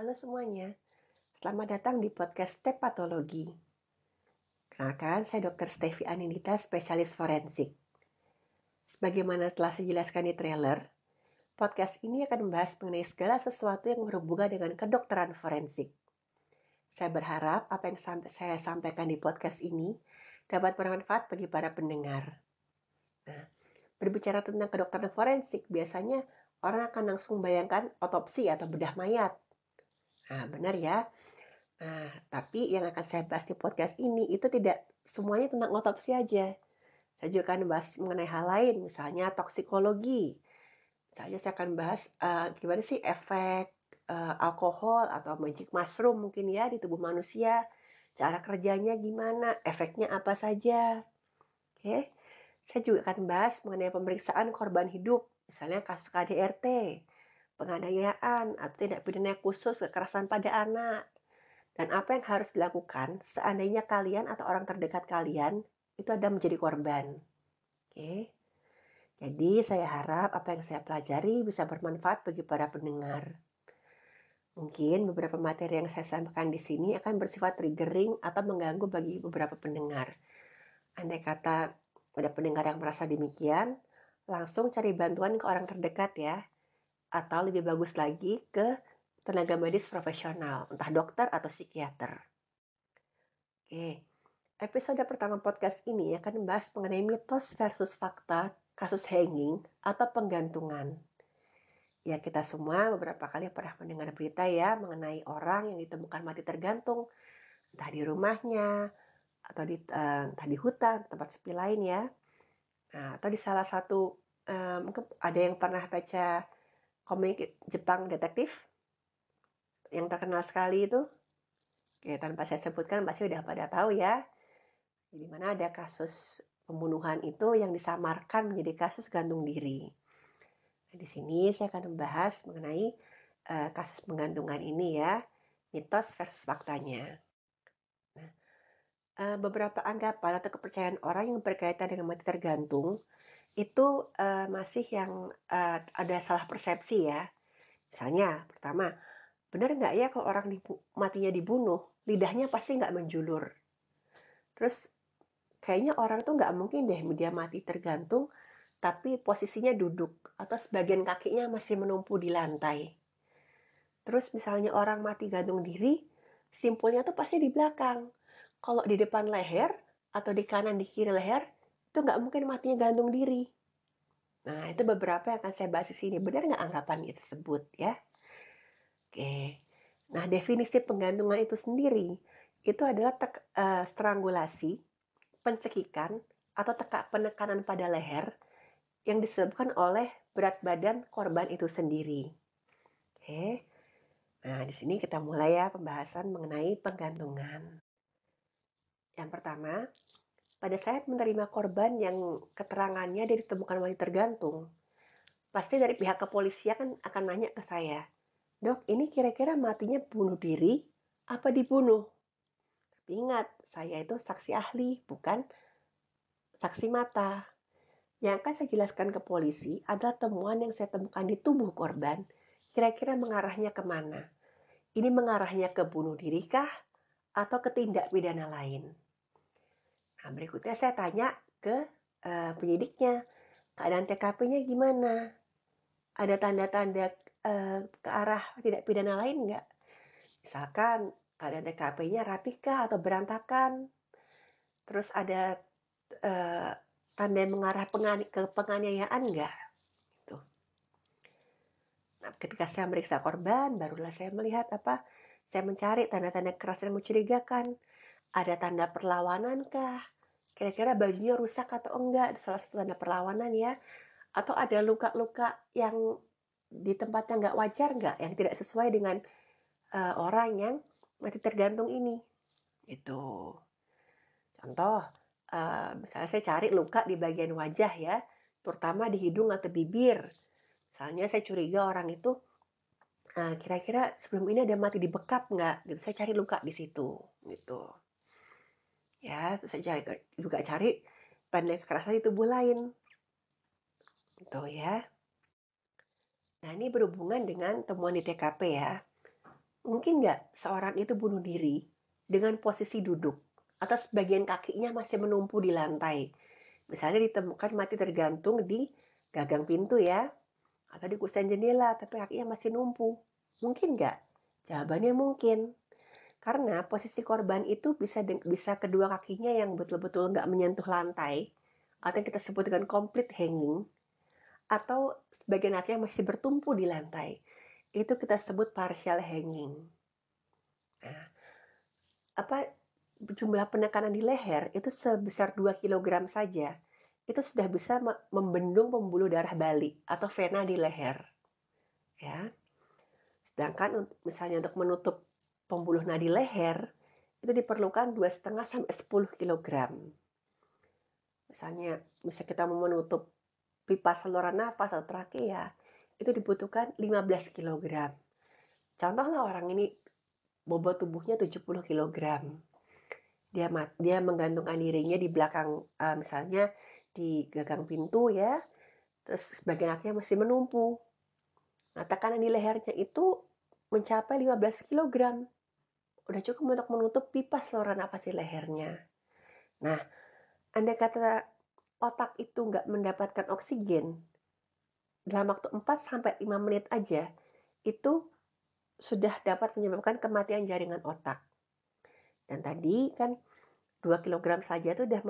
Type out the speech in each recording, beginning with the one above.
Halo semuanya, selamat datang di podcast Step Patologi. Kenalkan, saya Dr. Stevi Aninita, spesialis forensik. Sebagaimana telah saya jelaskan di trailer, podcast ini akan membahas mengenai segala sesuatu yang berhubungan dengan kedokteran forensik. Saya berharap apa yang saya sampaikan di podcast ini dapat bermanfaat bagi para pendengar. Nah, berbicara tentang kedokteran forensik, biasanya orang akan langsung bayangkan otopsi atau bedah mayat Nah, benar ya. Nah, tapi yang akan saya bahas di podcast ini itu tidak semuanya tentang otopsi aja. Saya juga akan bahas mengenai hal lain, misalnya toksikologi. Misalnya saya akan bahas uh, gimana sih efek uh, alkohol atau magic mushroom mungkin ya di tubuh manusia. Cara kerjanya gimana, efeknya apa saja. Oke. Saya juga akan bahas mengenai pemeriksaan korban hidup, misalnya kasus KDRT penganiayaan atau tidak pidana khusus kekerasan pada anak. Dan apa yang harus dilakukan seandainya kalian atau orang terdekat kalian itu ada menjadi korban. Oke. Jadi saya harap apa yang saya pelajari bisa bermanfaat bagi para pendengar. Mungkin beberapa materi yang saya sampaikan di sini akan bersifat triggering atau mengganggu bagi beberapa pendengar. Andai kata ada pendengar yang merasa demikian, langsung cari bantuan ke orang terdekat ya atau lebih bagus lagi ke tenaga medis profesional, entah dokter atau psikiater. Oke, episode pertama podcast ini akan membahas mengenai mitos versus fakta kasus hanging atau penggantungan. Ya kita semua beberapa kali pernah mendengar berita ya mengenai orang yang ditemukan mati tergantung, entah di rumahnya, atau di, uh, entah di hutan, tempat sepi lain ya. Nah, atau di salah satu, uh, mungkin ada yang pernah baca komik Jepang detektif yang terkenal sekali itu. Oke, tanpa saya sebutkan pasti udah pada tahu ya. Di mana ada kasus pembunuhan itu yang disamarkan menjadi kasus gantung diri. Nah, di sini saya akan membahas mengenai uh, kasus penggantungan ini ya, mitos versus faktanya. Uh, beberapa anggapan atau kepercayaan orang yang berkaitan dengan mati tergantung itu uh, masih yang uh, ada salah persepsi ya. Misalnya, pertama, benar nggak ya kalau orang dibu matinya dibunuh, lidahnya pasti nggak menjulur. Terus, kayaknya orang tuh nggak mungkin deh dia mati tergantung, tapi posisinya duduk atau sebagian kakinya masih menumpu di lantai. Terus misalnya orang mati gantung diri, simpulnya tuh pasti di belakang. Kalau di depan leher atau di kanan di kiri leher, itu nggak mungkin matinya gantung diri. Nah, itu beberapa yang akan saya bahas di sini. Benar nggak anggapan itu tersebut ya? Oke. Nah, definisi penggantungan itu sendiri itu adalah tek, uh, strangulasi, pencekikan, atau teka penekanan pada leher yang disebabkan oleh berat badan korban itu sendiri. Oke. Nah, di sini kita mulai ya pembahasan mengenai penggantungan. Yang pertama, pada saat menerima korban yang keterangannya dia ditemukan mati tergantung, pasti dari pihak kepolisian kan akan nanya ke saya, dok ini kira-kira matinya bunuh diri apa dibunuh? Ingat, saya itu saksi ahli, bukan saksi mata. Yang akan saya jelaskan ke polisi adalah temuan yang saya temukan di tubuh korban, kira-kira mengarahnya ke mana? Ini mengarahnya ke bunuh diri kah? Atau ke tindak pidana lain? Nah, berikutnya saya tanya ke uh, penyidiknya, keadaan TKP-nya gimana? Ada tanda-tanda uh, ke arah tidak pidana lain nggak? Misalkan keadaan TKP-nya rapikah atau berantakan? Terus ada uh, tanda yang mengarah pengani ke penganiayaan nggak? Gitu. Nah, ketika saya meriksa korban, barulah saya melihat apa? Saya mencari tanda-tanda keras yang mencurigakan ada tanda perlawanan kah? Kira-kira bajunya rusak atau enggak? Salah satu tanda perlawanan ya. Atau ada luka-luka yang di tempatnya nggak wajar nggak? Yang tidak sesuai dengan uh, orang yang mati tergantung ini. Itu. Contoh, uh, misalnya saya cari luka di bagian wajah ya, terutama di hidung atau bibir. Misalnya saya curiga orang itu kira kira-kira sebelum ini ada mati di bekap nggak? Gitu, saya cari luka di situ, gitu ya terus saya cari, juga cari tanda kekerasan di tubuh lain gitu ya nah ini berhubungan dengan temuan di TKP ya Mungkin nggak seorang itu bunuh diri dengan posisi duduk atau sebagian kakinya masih menumpu di lantai. Misalnya ditemukan mati tergantung di gagang pintu ya, atau di kusen jendela, tapi kakinya masih numpu. Mungkin nggak? Jawabannya mungkin. Karena posisi korban itu bisa bisa kedua kakinya yang betul-betul nggak menyentuh lantai, atau yang kita sebut dengan complete hanging, atau sebagian kakinya masih bertumpu di lantai. Itu kita sebut partial hanging. Nah, apa jumlah penekanan di leher itu sebesar 2 kg saja, itu sudah bisa membendung pembuluh darah balik atau vena di leher. Ya. Sedangkan misalnya untuk menutup pembuluh nadi leher itu diperlukan 2,5 sampai 10 kg. Misalnya, misalnya kita mau menutup pipa saluran nafas atau trakea, itu dibutuhkan 15 kg. Contohlah orang ini bobot tubuhnya 70 kg dia dia menggantungkan dirinya di belakang uh, misalnya di gagang pintu ya terus sebagian kakinya masih menumpu nah tekanan di lehernya itu mencapai 15 kg udah cukup untuk menutup pipa saluran nafas di lehernya nah anda kata otak itu nggak mendapatkan oksigen dalam waktu 4 sampai 5 menit aja itu sudah dapat menyebabkan kematian jaringan otak dan tadi kan 2 kg saja itu udah,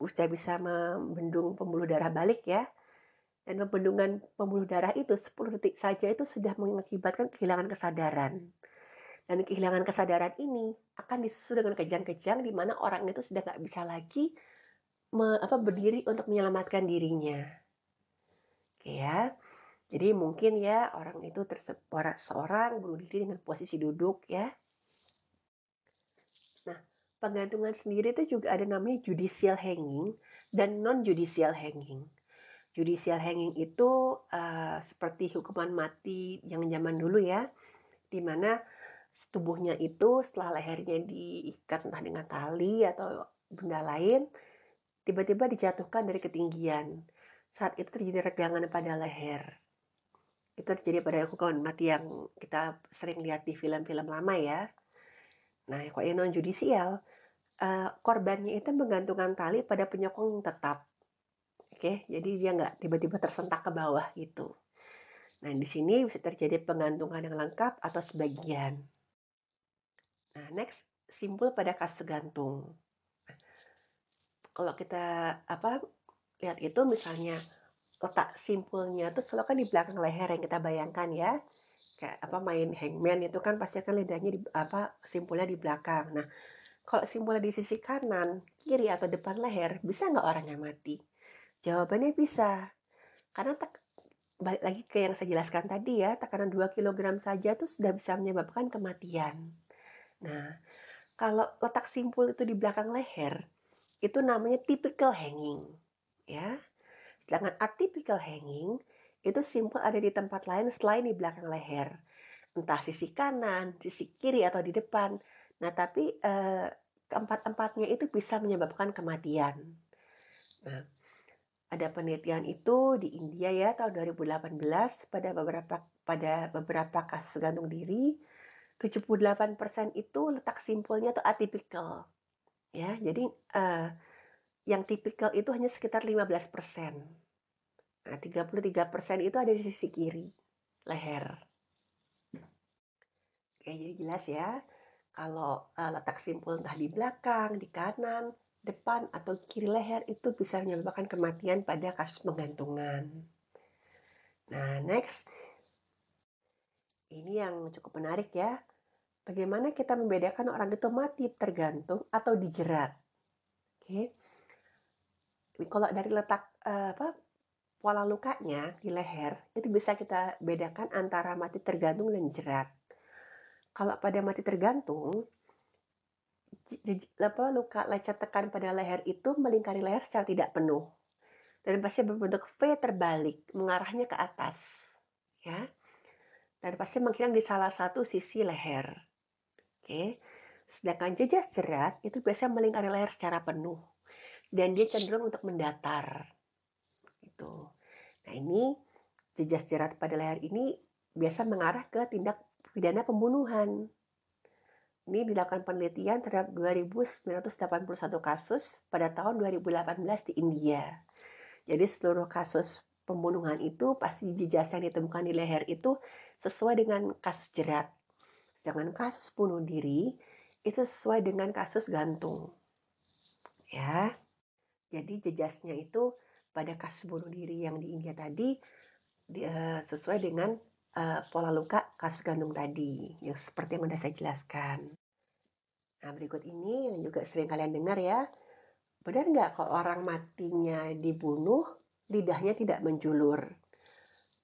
sudah bisa membendung pembuluh darah balik ya. Dan pembendungan pembuluh darah itu 10 detik saja itu sudah mengakibatkan kehilangan kesadaran. Dan kehilangan kesadaran ini akan disusul dengan kejang-kejang di mana orang itu sudah nggak bisa lagi me, apa, berdiri untuk menyelamatkan dirinya. Oke ya. Jadi mungkin ya orang itu terseorang seorang bunuh diri dengan posisi duduk ya penggantungan sendiri itu juga ada namanya judicial hanging dan non judicial hanging. Judicial hanging itu uh, seperti hukuman mati yang zaman dulu ya, di mana tubuhnya itu setelah lehernya diikat entah dengan tali atau benda lain, tiba-tiba dijatuhkan dari ketinggian. Saat itu terjadi regangan pada leher. Itu terjadi pada hukuman mati yang kita sering lihat di film-film lama ya. Nah, kalau yang non judicial uh, korbannya itu menggantungkan tali pada penyokong tetap. Oke, jadi dia nggak tiba-tiba tersentak ke bawah gitu. Nah, di sini bisa terjadi penggantungan yang lengkap atau sebagian. Nah, next, simpul pada kasus gantung. Nah, kalau kita apa lihat itu misalnya letak simpulnya itu selalu kan di belakang leher yang kita bayangkan ya kayak apa main hangman itu kan pasti kan lidahnya di apa simpulnya di belakang nah kalau simpulnya di sisi kanan, kiri, atau depan leher, bisa nggak orangnya mati? Jawabannya bisa. Karena tak, balik lagi ke yang saya jelaskan tadi ya, tekanan 2 kg saja tuh sudah bisa menyebabkan kematian. Nah, kalau letak simpul itu di belakang leher, itu namanya typical hanging. Ya. Sedangkan atypical hanging, itu simpul ada di tempat lain selain di belakang leher. Entah sisi kanan, sisi kiri, atau di depan Nah, tapi eh, keempat-empatnya itu bisa menyebabkan kematian. Nah, ada penelitian itu di India ya tahun 2018 pada beberapa pada beberapa kasus gantung diri 78% itu letak simpulnya atau atipikal. Ya, jadi eh, yang tipikal itu hanya sekitar 15%. Nah, 33% itu ada di sisi kiri leher. Oke, jadi jelas ya kalau uh, letak simpul entah di belakang, di kanan, depan, atau kiri leher itu bisa menyebabkan kematian pada kasus penggantungan. Nah, next. Ini yang cukup menarik ya. Bagaimana kita membedakan orang itu mati tergantung atau dijerat? Oke. Okay. Kalau dari letak uh, apa pola lukanya di leher itu bisa kita bedakan antara mati tergantung dan jerat kalau pada mati tergantung apa luka lecet tekan pada leher itu melingkari leher secara tidak penuh dan pasti berbentuk V terbalik mengarahnya ke atas ya dan pasti menghilang di salah satu sisi leher. Oke. Sedangkan jejas jerat itu biasanya melingkari leher secara penuh. Dan dia cenderung untuk mendatar. Gitu. Nah ini jejas jerat pada leher ini biasa mengarah ke tindak pidana pembunuhan. Ini dilakukan penelitian terhadap 2.981 kasus pada tahun 2018 di India. Jadi seluruh kasus pembunuhan itu pasti jejak yang ditemukan di leher itu sesuai dengan kasus jerat. Sedangkan kasus bunuh diri itu sesuai dengan kasus gantung. Ya. Jadi jejasnya itu pada kasus bunuh diri yang di India tadi dia, sesuai dengan uh, pola luka kasus gantung tadi yang seperti yang sudah saya jelaskan. Nah berikut ini yang juga sering kalian dengar ya. Benar nggak kalau orang matinya dibunuh, lidahnya tidak menjulur?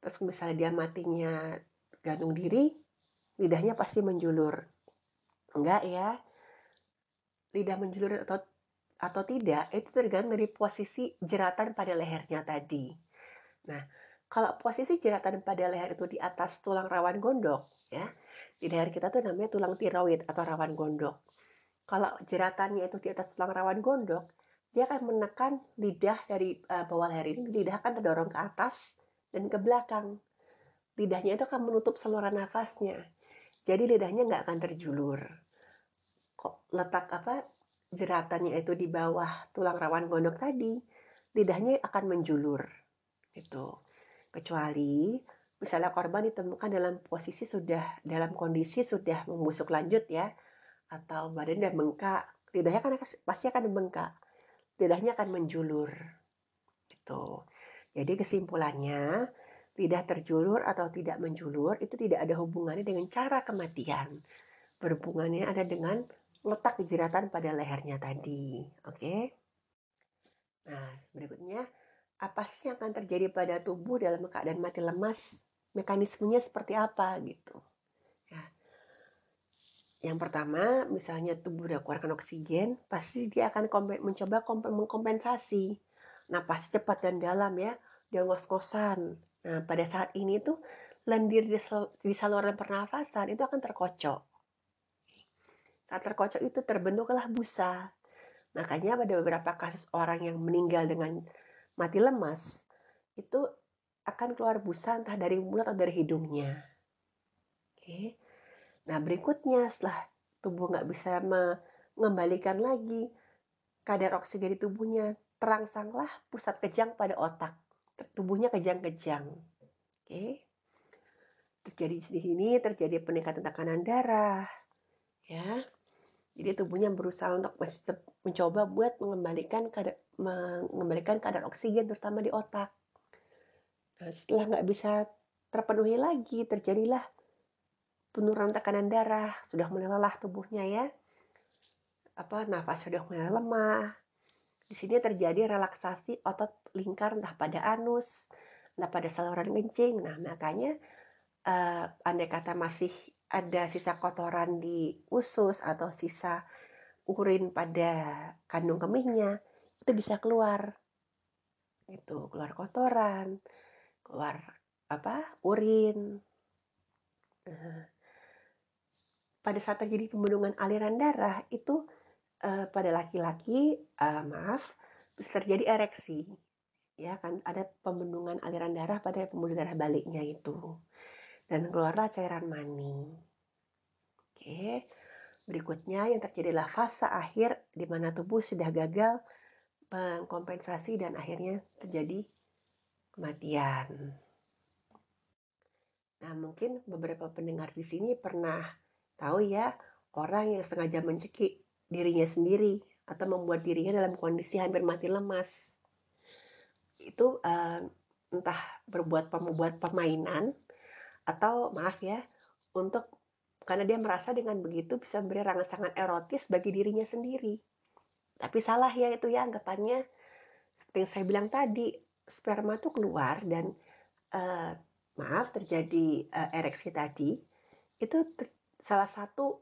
Terus misalnya dia matinya gantung diri, lidahnya pasti menjulur. Enggak ya. Lidah menjulur atau atau tidak itu tergantung dari posisi jeratan pada lehernya tadi. Nah, kalau posisi jeratan pada leher itu di atas tulang rawan gondok, ya, di leher kita tuh namanya tulang tiroid atau rawan gondok. Kalau jeratannya itu di atas tulang rawan gondok, dia akan menekan lidah dari uh, bawah leher ini, lidah akan terdorong ke atas dan ke belakang. Lidahnya itu akan menutup saluran nafasnya. Jadi lidahnya nggak akan terjulur. Kok letak apa jeratannya itu di bawah tulang rawan gondok tadi, lidahnya akan menjulur. Itu. Kecuali misalnya korban ditemukan dalam posisi sudah dalam kondisi sudah membusuk lanjut ya atau badan sudah bengkak, lidahnya kan pasti akan membengkak. Lidahnya akan menjulur. Itu. Jadi kesimpulannya, lidah terjulur atau tidak menjulur itu tidak ada hubungannya dengan cara kematian. Berhubungannya ada dengan letak jeratan pada lehernya tadi. Oke. Okay? Nah, berikutnya apa sih yang akan terjadi pada tubuh dalam keadaan mati lemas? Mekanismenya seperti apa gitu. Ya. Yang pertama, misalnya tubuh udah keluarkan oksigen, pasti dia akan mencoba mengkompensasi. Nah, pasti cepat dan dalam ya, dia ngos-ngosan. Nah, pada saat ini tuh lendir di saluran pernafasan itu akan terkocok. Saat terkocok itu terbentuklah busa. Makanya pada beberapa kasus orang yang meninggal dengan mati lemas itu akan keluar busa entah dari mulut atau dari hidungnya. Oke. Nah berikutnya setelah tubuh nggak bisa mengembalikan lagi kadar oksigen di tubuhnya, terangsanglah pusat kejang pada otak. Tubuhnya kejang-kejang. Oke. Terjadi di sini terjadi peningkatan tekanan darah. Ya. Jadi tubuhnya berusaha untuk mencoba buat mengembalikan kadar, mengembalikan kadar oksigen terutama di otak. Nah, setelah nggak bisa terpenuhi lagi, terjadilah penurunan tekanan darah, sudah mulai lelah tubuhnya ya. Apa nafas sudah mulai lemah. Di sini terjadi relaksasi otot lingkar entah pada anus, entah pada saluran kencing. Nah, makanya uh, andai kata masih ada sisa kotoran di usus atau sisa urin pada kandung kemihnya, itu bisa keluar itu keluar kotoran keluar apa urin nah, pada saat terjadi pembendungan aliran darah itu uh, pada laki-laki uh, maaf terjadi ereksi. Ya kan ada pembendungan aliran darah pada pembuluh darah baliknya itu. Dan keluarlah cairan mani. Oke berikutnya yang terjadi adalah fase akhir di mana tubuh sudah gagal mengkompensasi dan akhirnya terjadi kematian. Nah, mungkin beberapa pendengar di sini pernah tahu ya orang yang sengaja mencekik dirinya sendiri atau membuat dirinya dalam kondisi hampir mati lemas. Itu uh, entah berbuat membuat permainan atau maaf ya untuk karena dia merasa dengan begitu bisa memberi rangsangan erotis bagi dirinya sendiri. Tapi salah ya itu ya anggapannya. Seperti yang saya bilang tadi, sperma tuh keluar dan uh, maaf terjadi uh, ereksi tadi. Itu salah satu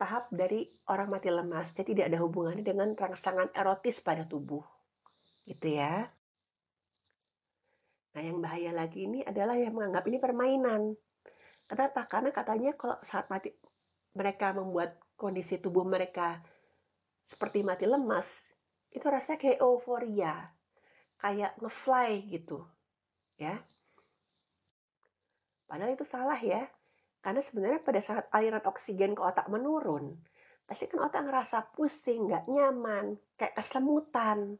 tahap dari orang mati lemas. Jadi tidak ada hubungannya dengan rangsangan erotis pada tubuh. Gitu ya. Nah, yang bahaya lagi ini adalah yang menganggap ini permainan. Kenapa? Karena katanya kalau saat mati mereka membuat kondisi tubuh mereka seperti mati lemas, itu rasanya kayak euforia, kayak ngefly gitu, ya. Padahal itu salah ya. Karena sebenarnya pada saat aliran oksigen ke otak menurun, pasti kan otak ngerasa pusing, nggak nyaman, kayak kesemutan.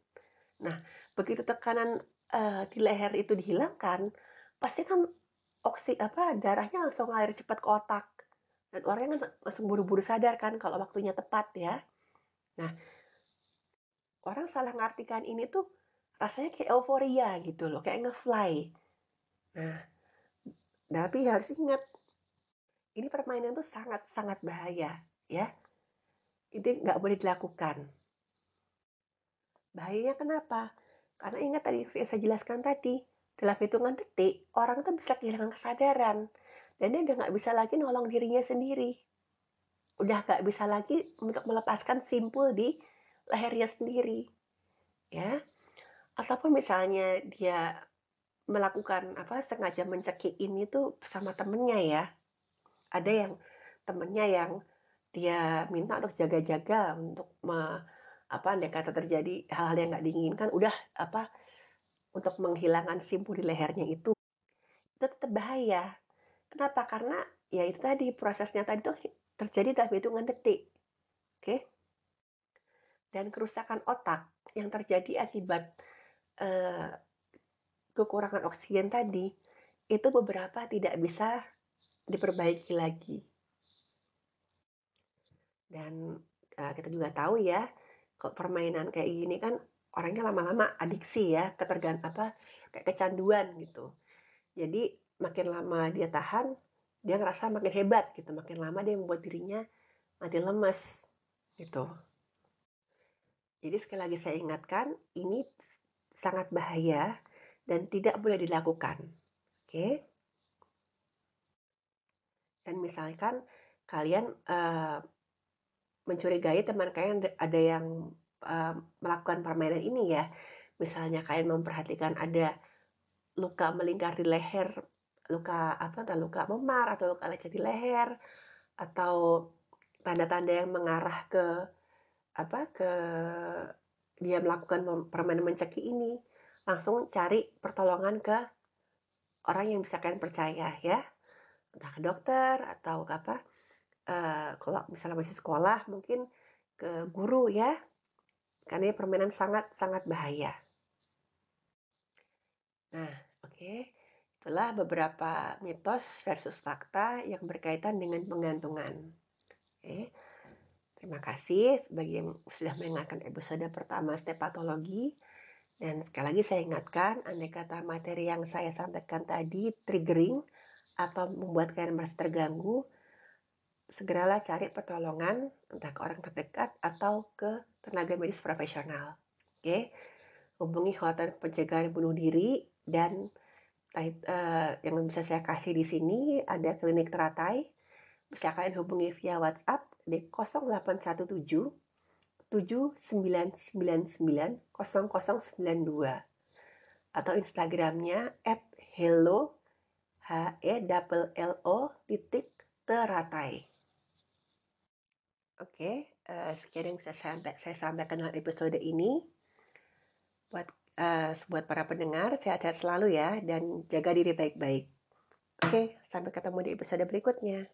Nah, begitu tekanan uh, di leher itu dihilangkan, pasti kan oksi apa darahnya langsung ngalir cepat ke otak dan orangnya kan langsung buru-buru sadar kan kalau waktunya tepat ya. Nah, orang salah ngartikan ini tuh rasanya kayak euforia gitu loh, kayak ngefly. Nah, tapi harus ingat, ini permainan tuh sangat-sangat bahaya ya. Itu nggak boleh dilakukan. Bahayanya kenapa? Karena ingat tadi yang saya jelaskan tadi, dalam hitungan detik, orang itu bisa kehilangan kesadaran. Dan dia udah nggak bisa lagi nolong dirinya sendiri. Udah nggak bisa lagi untuk melepaskan simpul di lehernya sendiri. Ya, ataupun misalnya dia melakukan apa sengaja mencekik ini tuh bersama temennya ya ada yang temennya yang dia minta untuk jaga-jaga untuk me, apa andai kata terjadi hal-hal yang nggak diinginkan udah apa untuk menghilangkan simpul di lehernya itu itu tetap bahaya. Kenapa? Karena ya itu tadi prosesnya tadi tuh terjadi dalam hitungan detik oke? Dan kerusakan otak yang terjadi akibat Eh, kekurangan oksigen tadi itu beberapa tidak bisa diperbaiki lagi. Dan uh, kita juga tahu ya, kalau permainan kayak gini kan orangnya lama-lama adiksi ya, ketergan apa kayak kecanduan gitu. Jadi makin lama dia tahan, dia ngerasa makin hebat gitu. Makin lama dia membuat dirinya makin lemas gitu. Jadi sekali lagi saya ingatkan, ini sangat bahaya dan tidak boleh dilakukan. Oke. Dan misalkan kalian uh, mencurigai teman kalian ada yang uh, melakukan permainan ini ya. Misalnya kalian memperhatikan ada luka melingkar di leher, luka apa entah luka memar atau luka lecet di leher atau tanda-tanda yang mengarah ke apa ke dia melakukan permainan mencekik ini, langsung cari pertolongan ke orang yang bisa kalian percaya ya. Entah ke dokter atau ke apa. Uh, kalau misalnya masih sekolah mungkin ke guru ya. Karena ini permainan sangat-sangat bahaya. Nah, oke. Okay. Itulah beberapa mitos versus fakta yang berkaitan dengan penggantungan. Oke. Terima kasih bagi yang sudah mendengarkan episode pertama step patologi. Dan sekali lagi saya ingatkan, andai kata materi yang saya sampaikan tadi triggering atau membuat kalian merasa terganggu, segeralah cari pertolongan entah ke orang terdekat atau ke tenaga medis profesional. Oke, hubungi hotline pencegahan bunuh diri dan uh, yang bisa saya kasih di sini ada klinik teratai. Bisa kalian hubungi via WhatsApp di 0817 7999 0092 atau Instagramnya at hello h e double l o titik teratai. Oke, uh, sekian yang bisa saya, saya sampaikan dalam episode ini. Buat uh, buat para pendengar, sehat-sehat selalu ya dan jaga diri baik-baik. Oke, sampai ketemu di episode berikutnya.